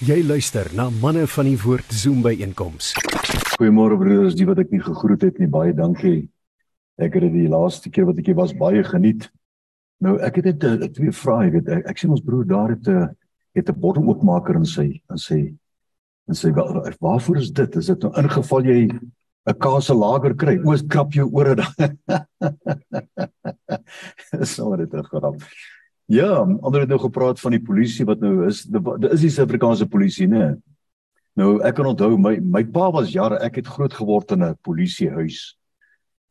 Jy luister na manne van die woord Zoom by einkoms. Goeiemôre broeders, die wat ek nie gegroet het nie, baie dankie. Ek het dit die laaste keer wat ek hier was baie geniet. Nou ek het net uh, twee vrae, weet ek, ek sien ons broer daar het 'n uh, het 'n bottel oopmaker in sy in sy in sy waarvoor is dit? Is dit nou ingeval jy 'n kaas lager kry? Oos krap jou ore dan. Sou dit gegaan. Ja, ander het nou gepraat van die polisie wat nou is. Dit is die Suid-Afrikaanse polisie, né? Nou ek kan onthou my my pa was jare ek het groot geword in 'n polisiehuis.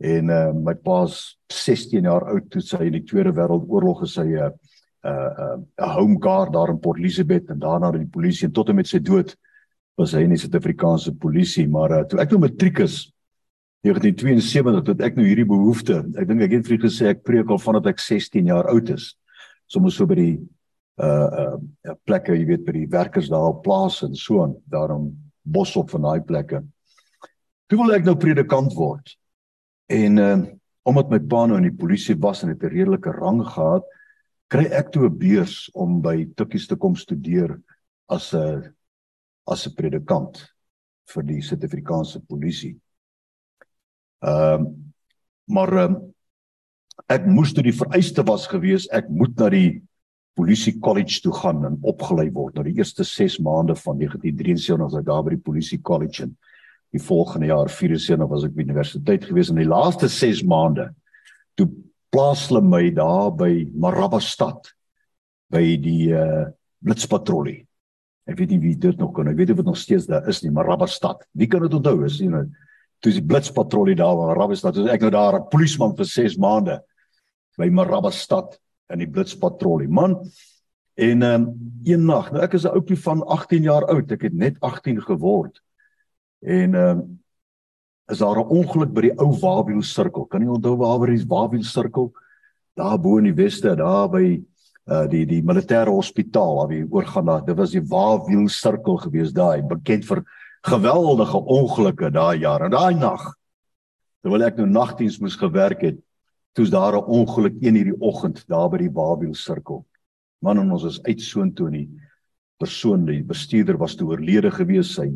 En uh my pa's 16 jaar oud toe sy in die Tweede Wêreldoorlog gesy 'n uh 'n uh, 'n home guard daar in Port Elizabeth en daarna in die polisie en tot en met sy dood was hy in die Suid-Afrikaanse polisie, maar uh, toe ek nou matriek is 1972 tot ek nou hierdie behoefte. Ek dink ek het vir gesê ek preek al vandat ek 16 jaar oud is sommer so by die uh uh plekke, jy weet by die werkers daar op plaas en so aan, daarom bos op van daai plekke. Toe wil ek nou predikant word. En uh omdat my pa nou in die polisie was en het 'n redelike rang gehad, kry ek toe 'n beurs om by Tukkies te kom studeer as 'n as 'n predikant vir die Suid-Afrikaanse polisie. Ehm uh, maar uh, ek moes toe die vereiste was gewees ek moet na die polisie college toe gaan en opgelei word. Nou die eerste 6 maande van 1973 as ek daar by die polisie college en die volgende jaar 74 was ek by universiteit gewees. En die laaste 6 maande toe plaas hulle my daar by Maraba stad by die uh blitspatrollie. Ek weet nie wie dit nog kan ek weet of dit nog steeds daar is nie Maraba stad. Wie kan dit onthou? Is jy nou toe die blitspatrollie daar waar Maraba stad toe ek nou daar 'n polisieman vir 6 maande by Maraba stad in die blitspatrollie. Man, en ehm um, een nag, nou ek is 'n ouetjie van 18 jaar oud, ek het net 18 geword. En ehm um, is daar 'n ongeluk by die ou Wawiel sirkel. Kan jy onthou waar waar is Wawiel sirkel? Daar bo in die weste, daar by uh die die militêre hospitaal waar jy oorgaan daar. Dit was die Wawiel sirkel gewees daai, bekend vir geweldige ongelukke daai jaar. En daai nag terwyl ek nou nagdiens moes gewerk het, toe's daar 'n ongeluk een hierdie oggend daar by die Babel sirkel. Man en ons is uit soontoe en die persoon die bestuurder was toe oorlede gewees sy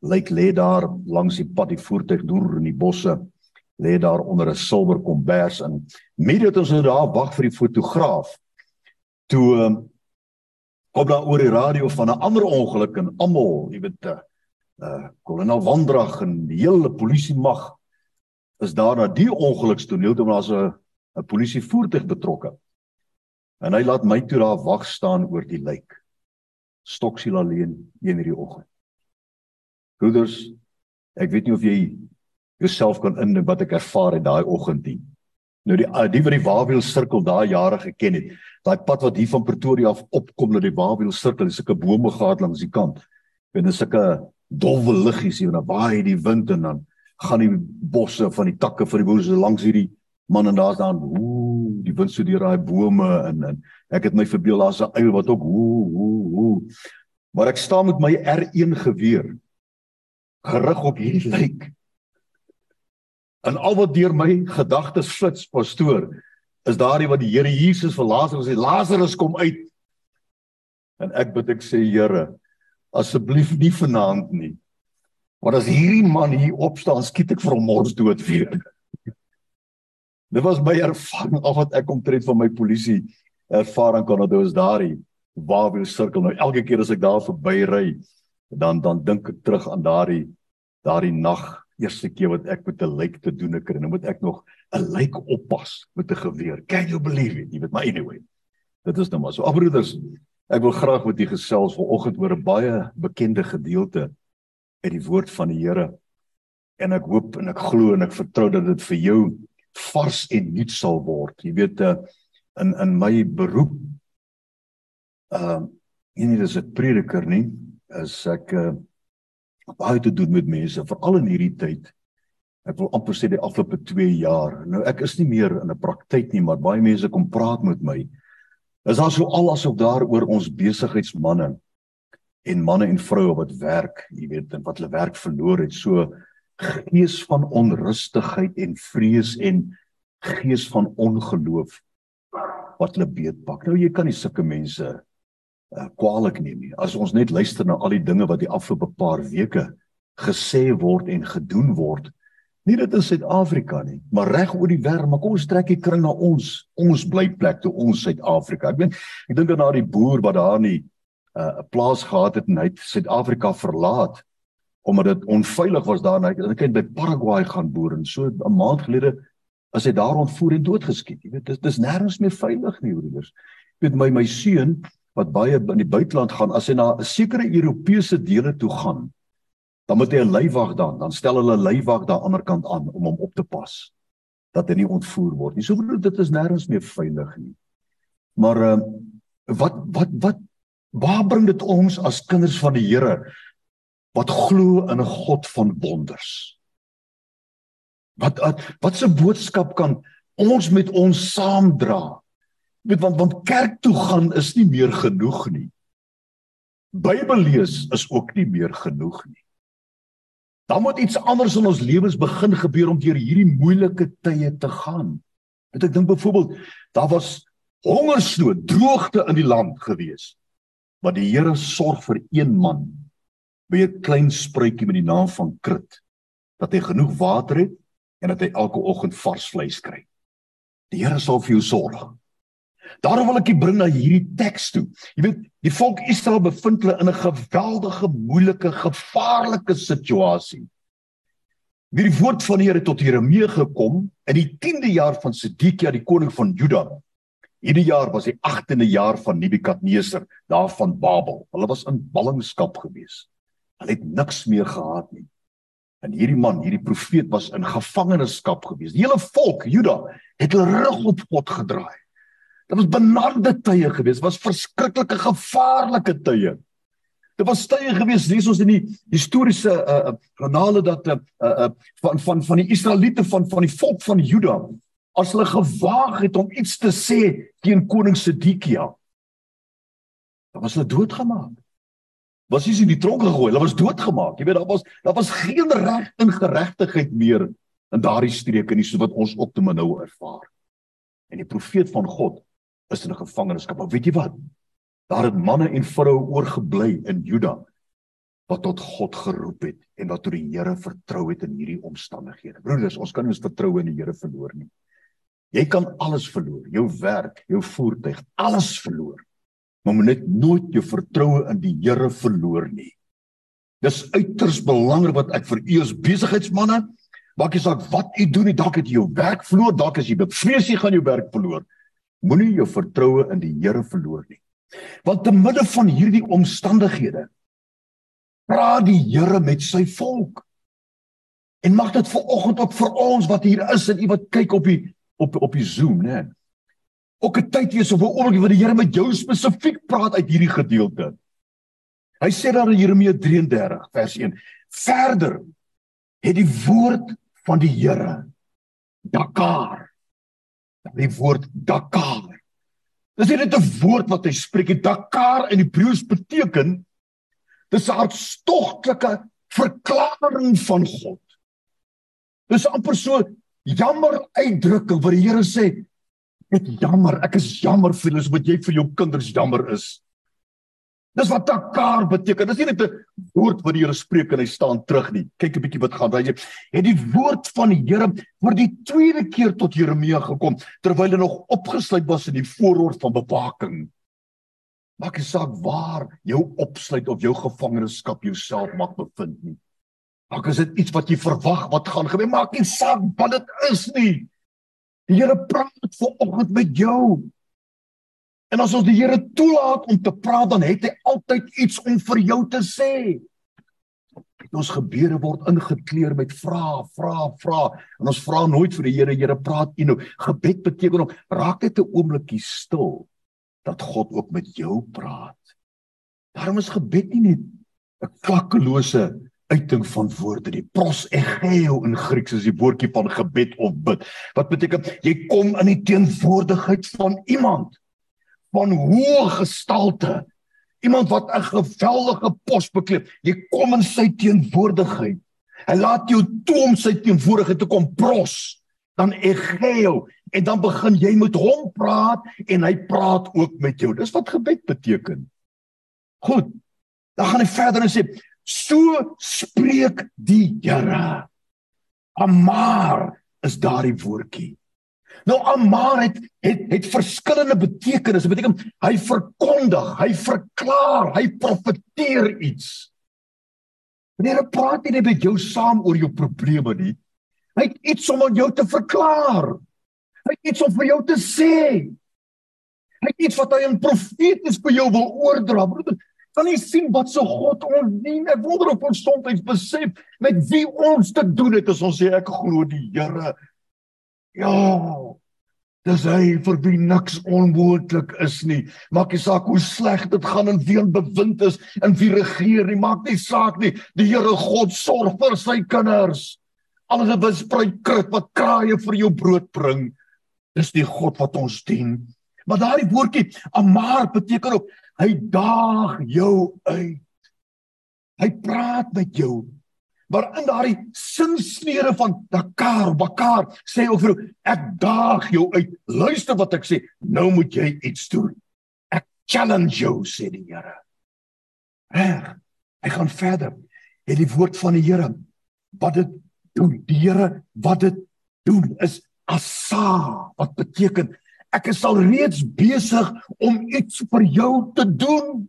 lyk lê daar langs die pad die voertuig deur in die bosse lê daar onder 'n silwer kombers en midde toe ons nou daar wag vir die fotograaf toe um, op daar oor die radio van 'n ander ongeluk en almal jy weet 'n uh, kolonel Wandrag en die hele polisie mag is daar na die ongelukstoneel toe waar 'n 'n polisie voertuig betrokke. En hy laat my toe daar wag staan oor die lijk. Stoksiel alleen een hierdie oggend. Broeders, ek weet nie of jy jouself kan indink wat ek ervaar het daai oggend nie. Nou die die wat die Wawiel sirkel daai jare geken het. Daai pad wat hier van Pretoria af opkom na die Wawiel sirkel, sulke bome gehad langs die kant. En dis sulke dowwe liggies hier en dan waai die wind en dan gaan die bosse van die takke van die bosse langs hierdie man en daar's dan ooh die wind so deur daai bome en en ek het my verbeel daar's 'n uil wat ook ooh ooh ooh maar ek staan met my R1 geweer gerig op hierdie lijk. En al wat deur my gedagtes flits pastoor is daardie wat die Here Jesus vir Lazarus sê Lazarus kom uit. En ek bid ek sê Here asseblief nie vanaand nie Maar as hierdie man hier opstaan, skiet ek vir hom mors dood weer. Dit was my ervaring of wat ek omtrent van my polisie ervaring kon onthou is daardie Wawel sirkel nou elke keer as ek daar verby ry, dan dan dink ek terug aan daardie daardie nag, eerste keer wat ek met 'n lijk te doen het en nou moet ek nog 'n lijk oppas met 'n geweer. Can you believe it? Jy weet maar anyway. Dit is nou maar so. Afbroeders, ek wil graag met u gesels vanoggend oor 'n baie bekende gedeelte uit die woord van die Here. En ek hoop en ek glo en ek vertrou dat dit vir jou vars en nuut sal word. Jy weet uh, in in my beroep uh en dit is 'n prediker nie, is ek uh baie te doen met mense, veral in hierdie tyd. Ek wil amper sê die afgelope 2 jaar. Nou ek is nie meer in 'n praktyk nie, maar baie mense kom praat met my. Is daar so al asof daar oor ons besigheidsmanne en manne en vroue wat werk, jy weet, en wat hulle werk verloor het, so gees van onrustigheid en vrees en gees van ongeloof wat hulle beetpak. Nou jy kan nie sulke mense uh, kwaadlik neem nie. As ons net luister na al die dinge wat die afgelope paar weke gesê word en gedoen word, nie dit in Suid-Afrika nie, maar reg oor die wêreld, maar kom ons trek die kring na ons, ons blyplek toe ons Suid-Afrika. Ek meen, ek dink aan daardie boer wat daar nie 'n uh, plaas gehad het en hy het Suid-Afrika verlaat omdat dit onveilig was daar en hy het by Paraguay gaan boer en so 'n maand gelede as hy daar ontvoer en doodgeskiet. Jy weet, dis dis nêrens meer veilig nie, broeders. Ek weet my my seun wat baie in die buiteland gaan as hy na 'n sekere Europese dele toe gaan, dan moet hy 'n leiwag dan, dan stel hulle 'n leiwag daar aan die ander kant aan om hom op te pas dat hy nie ontvoer word nie. So bedoel dit is nêrens meer veilig nie. Maar ehm uh, wat wat wat waar bring dit ons as kinders van die Here wat glo in 'n God van wonders? Wat wat wat 'n boodskap kan ons met ons saamdra? Weet want want kerk toe gaan is nie meer genoeg nie. Bybel lees is ook nie meer genoeg nie. Dan moet iets anders in ons lewens begin gebeur om deur hierdie moeilike tye te gaan. Want ek dink byvoorbeeld daar was hongersnood, droogte in die land gewees. Maar die Here sorg vir een man by 'n klein spruitjie met die naam van Krit dat hy genoeg water het en dat hy elke oggend vars vleis kry. Die Here sal vir jou sorg. Daarom wil ek dit bring na hierdie teks toe. Jy weet, die volk Israel bevind hulle in 'n geweldige, moeilike, gevaarlike situasie. Die woord van die Here tot Jeremia gekom in die 10de jaar van Sedekia, die koning van Juda. Hierdie jaar was die 8de jaar van Nebukadneser daar van Babel. Hulle was in ballingskap gewees. Hulle het niks meer gehad nie. En hierdie man, hierdie profeet was in gevangenskap gewees. Die hele volk Juda het hulle rug op God gedraai. Dit was benarde tye gewees, was verskriklike gevaarlike tye. Dit was tye gewees, lees ons in die historiese uh kanale dat uh, uh van van van die Israeliete van van die volk van Juda as hulle gewaag het om iets te sê teen koning Sedekia. Dan was hulle doodgemaak. Was nie in die tronk gegooi, hulle was doodgemaak. Jy weet daar was daar was geen reg en geregtigheid meer in daardie streke nie so wat ons op te nou ervaar. En die profeet van God is in 'n gevangenskap. Maar weet jy wat? Daar het manne en vroue oorgebly in Juda wat tot God geroep het en wat tot die Here vertrou het in hierdie omstandighede. Broeders, ons kan nie ons vertroue in die Here verloor nie. Jy kan alles verloor, jou werk, jou voertuig, alles verloor. Maar moet net nooit jou vertroue in die Here verloor nie. Dis uiters belangrik wat ek vir u as besigheidsmense maak jy saak wat u doen, dalk het jy jou werk verloor, dalk as jy bevrees jy gaan jou werk verloor. Moenie jou vertroue in die Here verloor nie. Want te midde van hierdie omstandighede praat die Here met sy volk. En mag dit vir oggend ook vir ons wat hier is en u wat kyk op die op op die Zoom, né? Ook 'n tyd wees of 'n oomblik wat die Here met jou spesifiek praat uit hierdie gedeelte. Hy sê daar in Jeremia 33 vers 1: Verder het die woord van die Here Dakar die woord Dakar. Dis net 'n woord wat hy spreek. Dakar in Hebreëus beteken dis 'n hartstogtelike verklaring van God. Dis amper so jammer uitdrukking wat die Here sê, ek jammer, ek is jammer vir julle wat jy vir jou kinders jammer is. Dis wat takar beteken. Dis nie net 'n woord wat die Here spreek en hy staan terug nie. Kyk 'n bietjie wat gaan. Jy het die woord van die Here vir die tweede keer tot Jeremia gekom terwyl hy nog opgesluit was in die voorhoor van bewaking. Maak nie saak waar jou opsluit of jou gevangenskap jouself mag bevind nie. Maak as dit iets wat jy verwag wat gaan gebeur, maak nie saak wat dit is nie. Die Here praat vanoggend met jou. En as ons die Here toelaat om te praat, dan het hy altyd iets om vir jou te sê. Ons gebede word ingekleer met vrae, vrae, vrae. En ons vra nooit vir die Here, Here, praat U nou. Gebed beteken om raak net 'n oombliekie stil dat God ook met jou praat. Daarom is gebed nie net 'n klakkelose uiting van woorde nie. Pros egeo in Grieks is die woordjie van gebed of bid. Wat beteken jy kom in die teenwoordigheid van iemand van hoë gestalte. Iemand wat 'n geweldige pos bekleed. Jy kom in sy teenwoordigheid. Hy laat jou toe om sy teenwoordigheid te kom pros. Dan egeo en dan begin jy met hom praat en hy praat ook met jou. Dis wat gebed beteken. Goed. Dan gaan hy verder en sê: "So spreek die Here." Amar is daardie woordjie. Nou Amar het het het verskillende betekenisse. Dit beteken hy verkondig, hy verklaar, hy profeteer iets. Wanneer hy praat nie met jou saam oor jou probleme nie. Hy het iets om aan jou te verklaar. Hy het iets om vir jou te sê. Hy het iets wat hy in profeties vir jou wil oordra. Broeder, kan jy sien wat so God ons dien? Ek wonder of ons soms besef met wie ons te doen het as ons sê ek glo die Here. Ja. Dis hy vir wie niks onmoontlik is nie. Maak nie saak hoe sleg dit gaan en wie bewind is en wie regeer nie, maak nie saak nie. Die Here God sorg vir sy kinders. Alles wat sprei krut wat kraaie vir jou brood bring. Dis die God wat ons dien. Maar daardie woordjie amar beteken ook hy daag jou uit. Hy praat met jou. Maar in daardie sinsnere van Dakar, Bakar, sê ook vir jou, ek daag jou uit. Luister wat ek sê, nou moet jy iets doen. Ek challenge jou, sê die Here. Reg. Hy gaan verder. En die woord van die Here wat dit doen, die Here wat dit doen is asa wat beteken ek is al reeds besig om iets vir jou te doen.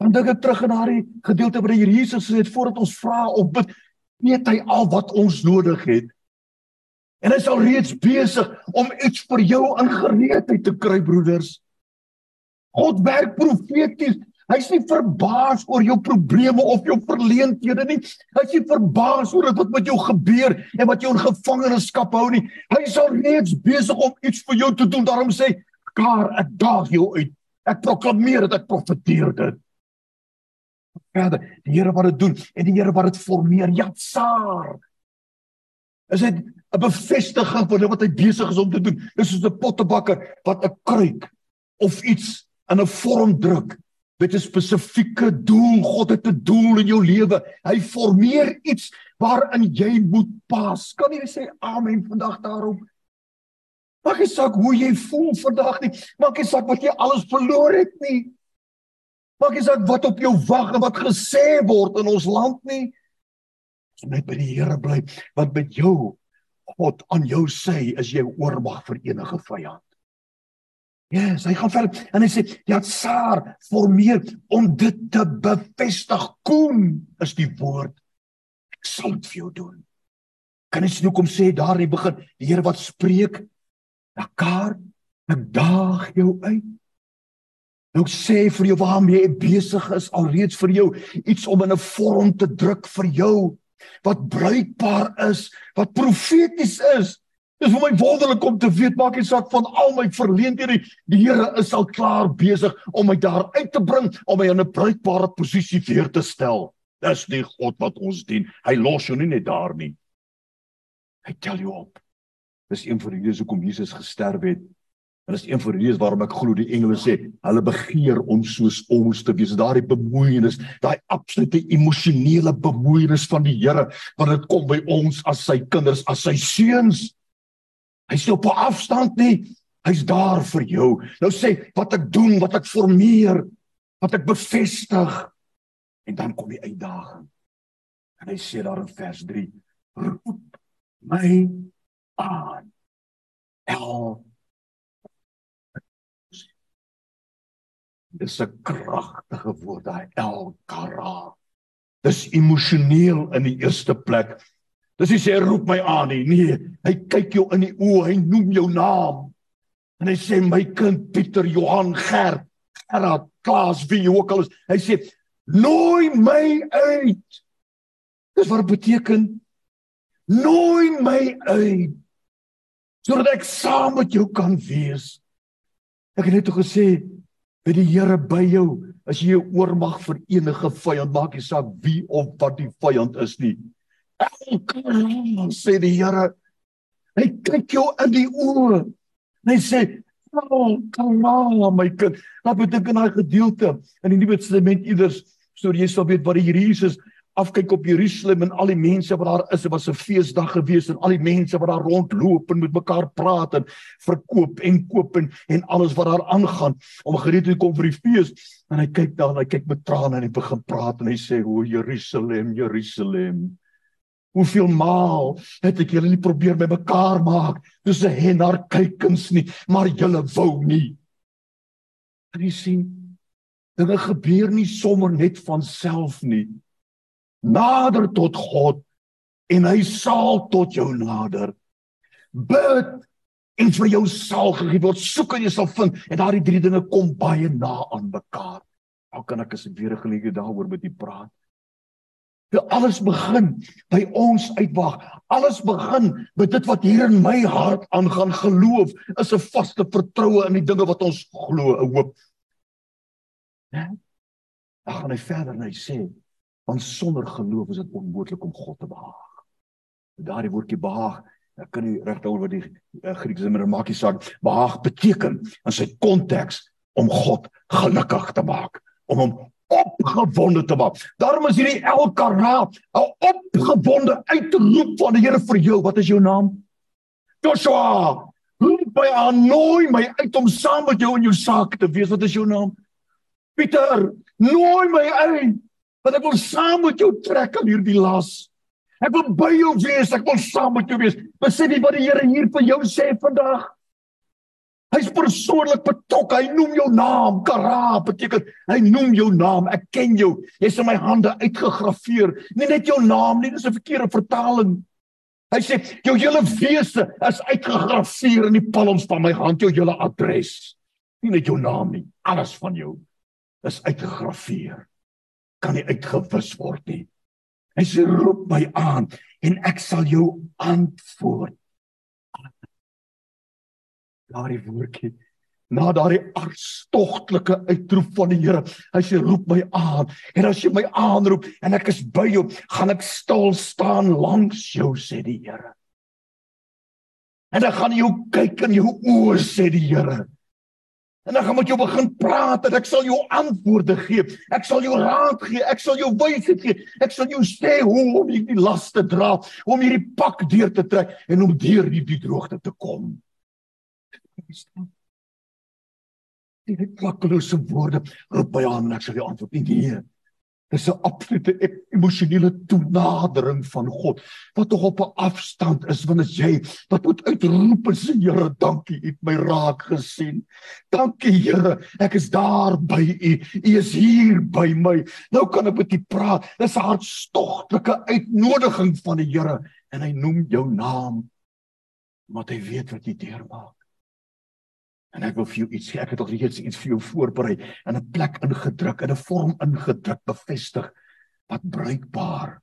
Dan dink ek terug aan daardie gedeelte waar die Here Jesus het voordat ons vra of bid, weet hy al wat ons nodig het. En hy is al reeds besig om iets vir jou in gereedheid te kry, broeders. God werk profeties. Hy's nie verbaas oor jou probleme of jou verleenthede nie. Hy's nie verbaas oor wat met jou gebeur en wat jou in gevangenskap hou nie. Hy is al reeds besig om iets vir jou te doen. Daarom sê, "Kaar, ek daag jou uit. Ek proklameer dit, ek profeteer dit." Verder. Die Here wat dit doen en die Here wat dit formeer. Jatsaar. Is dit 'n bevestiging van wat hy besig is om te doen? Dis soos 'n pottebakker wat 'n kruik of iets in 'n vorm druk met 'n spesifieke doel. God het 'n doel in jou lewe. Hy formeer iets waarin jy moet pas. Kan jy sê amen vandag daarop? Maak nie saak hoe jy voel vandag nie. Maak nie saak wat jy alles verloor het nie. Maak nie saak wat op jou wag en wat gesê word in ons land nie. Ons net by die Here bly wat met jou God aan jou sê is jy oormag vir enige vyand. Ja, yes, hy gaan verder en hy sê ja Saar formeer om dit te bevestig kom is die woord ek sal dit vir jou doen. Kan jy sien hoekom sê daar in die begin die Here wat spreek Dakar ek daag jou uit Nou sê vir jou waarmee jy besig is alreeds vir jou iets om in 'n vorm te druk vir jou wat bruikbaar is, wat profeties is. Dis vir my wonderlik om te weet maak nie saak van al my verleenthede, die Here is al klaar besig om my daar uit te bring om my in 'n bruikbare posisie weer te stel. Dis die God wat ons dien. Hy los jou nie net daar nie. Hy tel jou op. Dis een van die redes hoekom Jesus gesterf het En dis een van die redes waarom ek glo die engele sê, hulle begeer om soos ons te wees. Daardie bemoeienis, daai absolute emosionele bemoeienis van die Here wanneer dit kom by ons as sy kinders, as sy seuns. Hy's nie op 'n afstand nie. Hy's daar vir jou. Nou sê wat ek doen, wat ek formeer, wat ek bevestig. En dan kom die uitdaging. En hy sê daar in vers 3: Roep my aan. El Dis 'n kragtige woord daai El Kara. Dis emosioneel in die eerste plek. Dis nie sê roep my aan nie. Nee, hy kyk jou in die oë, hy noem jou naam. En hy sê my kind Pieter Johan Gert, Gerard, Klaas, wie ook al is. Hy sê nooi my uit. Dis wat beteken nooi my uit sodat ek saam met jou kan wees. Ek het net gesê by die Here by jou? As jy oormag vir enige vyand maak nie saak wie of wat die vyand is nie. Elke sê die Here hy kyk jou in die oë. Hy sê oh kom maar my kind. Wat beteken daai gedeelte in die Nuwe Testament iewers sodat jy sal weet wat die Here Jesus afkyk op Jerusalem en al die mense wat daar is, dit was 'n feesdag gewees en al die mense wat daar rondloop en met mekaar praat en verkoop en koop en, en alles wat daar aangaan om gereed te kom vir die fees. En hy kyk daar, hy kyk met trane en hy begin praat en hy sê: "O Jerusalem, Jerusalem, Hoeveel maal het ek julle nie probeer by mekaar maak, soos 'n hen haar kykens nie, maar julle wou nie." En jy sien, dinge gebeur nie sommer net van self nie. Nader tot God en hy sal tot jou nader. Bid en vir jou sal gegee word. Soek en jy sal vind en daardie drie dinge kom baie na aan mekaar. Hoe kan ek asseblief weer 'n geleentheid daaroor met u praat? Dit alles begin by ons uitwag. Alles begin met dit wat hier in my hart aangaan. Geloof is 'n vaste vertroue in die dinge wat ons glo, 'n hoop. Né? Dan gaan hy verder en hy sê, want sonder geloof is dit onmoontlik om God te behaag. Daardie woordjie behaag, ek kan nie regtig oor wat die uh, Griekse sinne maak nie saak. Behaag beteken in sy konteks om God gelukkig te maak, om hom opgewonde te maak. Daarom is hierdie elke raad 'n opgewonde uitroep van die Here vir jou. Wat is jou naam? Joshua. Roep my aan, nooi my uit om saam met jou in jou saak te wees. Wat is jou naam? Pieter, nooi my uit. Want ek wil saam met jou trek aan hierdie las. Ek wil by jou wees, ek wil saam met jou wees. Besef jy wat die Here hier vir jou sê vandag? Hy's persoonlik betrokke. Hy noem jou naam. Kara beteken hy noem jou naam. Ek ken jou. Jy's in my hande uitgegraveer. Nie net jou naam nie, dis 'n verkeerde vertaling. Hy sê jou hele wese is uitgegraveer in die palms van my hand, jou hele adres. Nie net jou naam nie, alles van jou is uitgegraveer. Kan nie uitgewis word nie. Hy sê roep my aan en ek sal jou antwoord. Daardie woordjie na daardie hartstogtelike uitroep van die Here. Hy sê roep my aan en as jy my aanroep en ek is by jou, gaan ek stil staan langs jou sê die Here. En dan gaan jy kyk in jou oë sê die Here. En dan gaan met jou begin praat en ek sal jou antwoorde gee. Ek sal jou raad gee, ek sal jou wysheid gee. Ek sal jou sê hoe om hierdie las te dra, om hierdie pak deur te trek en om deur hierdie droogte te kom. Die klakkelose woorde roep by aan en ek sal jou antwoord gee. Dis 'n absolute emosionele toenadering van God wat tog op 'n afstand is wanneer jy wat moet uitroep en sê Here, dankie, U het my raak gesien. Dankie Here, ek is daar by U. U is hier by my. Nou kan ek met U praat. Dis 'n hartstogtelike uitnodiging van die Here en hy noem jou naam omdat hy weet wat jy deurmaak. En ek wil vir jou iets sê. Ek het al reeds iets vir jou voorberei en 'n plek ingedruk en 'n vorm ingedruk bevestig wat bruikbaar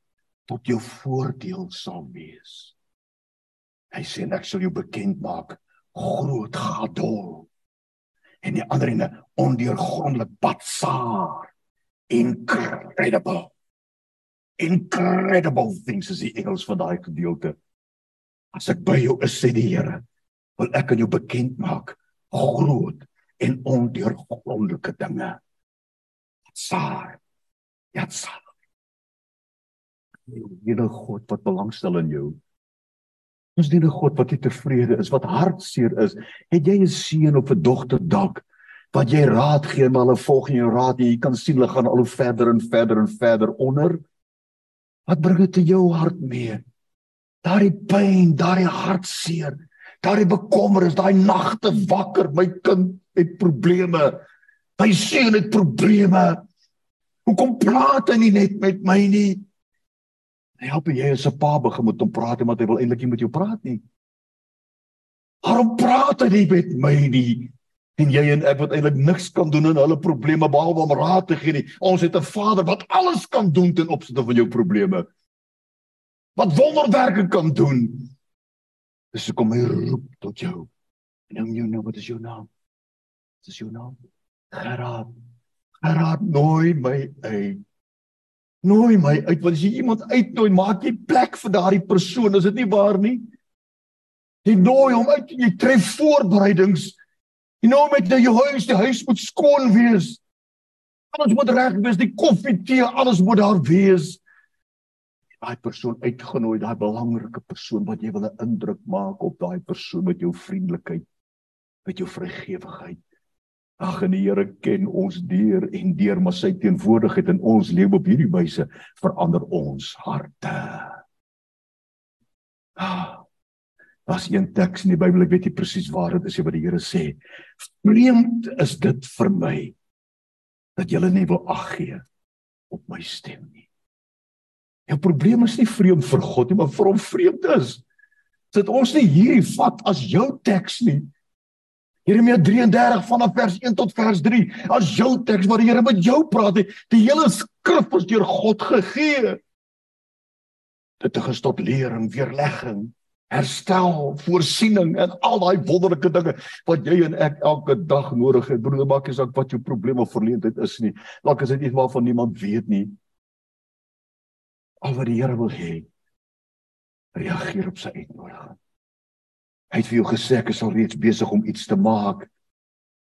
tot jou voordeel sal wees. Hy sê ek sal jou bekend maak groot gadol en die ander ene ondeurgrondelik batsaar incredible incredible things is die Engels van daai gedeelte as ek by jou is sê die Here wil ek aan jou bekend maak groot en ondeurgrondelike dinge. Saar. Ja, saar. Hierdie God wat belangstel in jou. Ons dien 'n God wat tevrede is, wat hartseer is. Het jy 'n seun of 'n dogter dalk wat jy raad gee maar hulle volg nie jou raad nie. Jy kan sien hulle gaan al hoe verder en verder en verder onder. Wat bring dit in jou hart mee? Daardie pyn, daardie hartseer daardie bekommernis, daai nagte wakker, my kind het probleme. My seun het probleme. Hoekom praat hy nie net met my nie? Hy help jy as 'n pa begin met hom praat omdat hy wil eintlik nie met jou praat nie. Waarom praat hy nie met my nie? En jy en ek wat eintlik niks kan doen aan hulle probleme behalwe om raad te gee nie. Ons het 'n Vader wat alles kan doen ten opsigte van jou probleme. Wat wonderwerke kan doen. Dis hoekom hy roep tot jou. En nou jou nou, wat is jou naam? Wat is jou naam? Gerard. Gerard nooi my uit. Nooi my uit want as jy iemand uitnooi, maak jy plek vir daardie persoon, is dit nie waar nie? Jy nooi hom uit en jy tref voorbereidings. Jy nooi met jou huis, die huis moet skoon wees. Alles moet reg wees, die koffie, tee, alles moet daar wees. Daai persoon uitgenooi, daai belangrike persoon wat jy wil 'n indruk maak op daai persoon met jou vriendelikheid, met jou vrygewigheid. Ag en die Here ken ons deur en deur, maar sy teenwoordigheid in ons lewe op hierdie wyse verander ons harte. Ah, Daar's een teks in die Bybel, ek weet nie presies waar dit is, wat die Here sê: "Vreemd is dit vir my dat julle nie wil ag gee op my stem nie." Jou probleem is nie vreemd vir God nie, maar vir hom vreemd is. Dit ons nie hierdie vat as jou teks nie. Jeremia 33 vanaf vers 1 tot vers 3 as jou teks waar die Here met jou praat. Die, die hele skrif is deur God gegee. Dit is tot lering, weerlegging, herstel, voorsiening en al daai wonderlike dinge wat jy en ek elke dag nodig het. Broeder, maak nie saak wat jou probleme of verleentheid is nie. Dalk is dit iets waarvan niemand weet nie. Al wat die Here wil hê, reageer op sy uitnodiging. Hy het vir jou gesê ek is al reeds besig om iets te maak.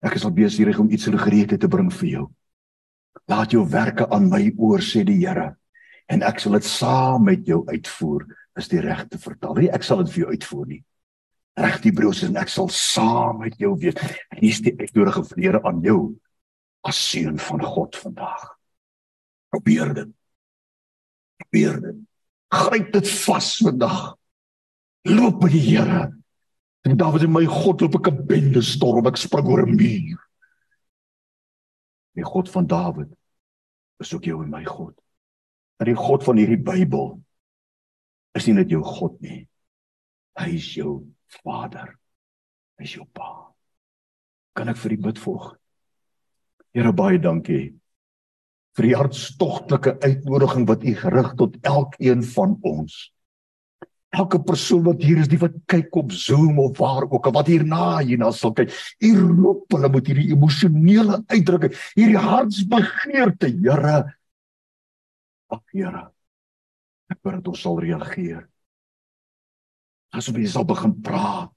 Ek is al besig om iets in gereedheid te bring vir jou. Laat jou werke aan my oor sê die Here en ek sal dit saam met jou uitvoer is die regte vertaal. Nie ek sal dit vir jou uitvoer nie. Reg die broers en ek sal saam met jou wees. En hier is die uitnodiging van die Here aan jou as seun van God vandag. Probeer dit. Probeer dit. Gryp dit vas vandag. Loop by die Here. En Dawid sê my God loop ek 'n bende storm, ek spring oor 'n muur. Die God van Dawid is ook jou en my God. En die God van hierdie Bybel is nie net jou God nie. Hy is jou Vader. Hy is jou Pa. Kan ek vir u bid volg? Here baie dankie vir die hartstogtelike uitnodiging wat u gerig tot elkeen van ons. Elke persoon wat hier is, die wat kyk op Zoom of waar ook al wat hierna hierna sal kyk, u roep hulle met hierdie emosionele uitdrukking, hierdie hartsbegeerte, Here. Ag Here, Ek wou dat ons sal reageer. Asof jy sal begin praat.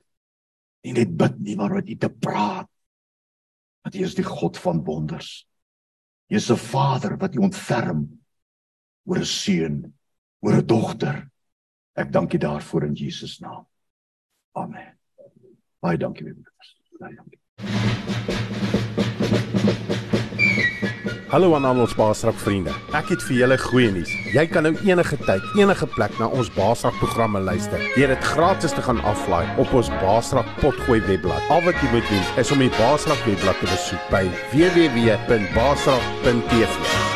Nie net bid nie, maar wat jy te praat. Dat jy is die God van wonders. Jy is 'n Vader wat jy ontferm oor 'n seun, oor 'n dogter. Ek dank U daarvoor in Jesus naam. Amen. Baie dankie, broers. Baie dankie. Hallo aan al ons Baasrak vriende. Ek het vir julle goeie nuus. Jy kan nou enige tyd, enige plek na ons Baasrak programme luister. Deur dit gratis te gaan aflaai op ons Baasrak potgooi webblad. Al wat jy moet doen is om die Baasrak webblad te besoek by www.baasrak.tv.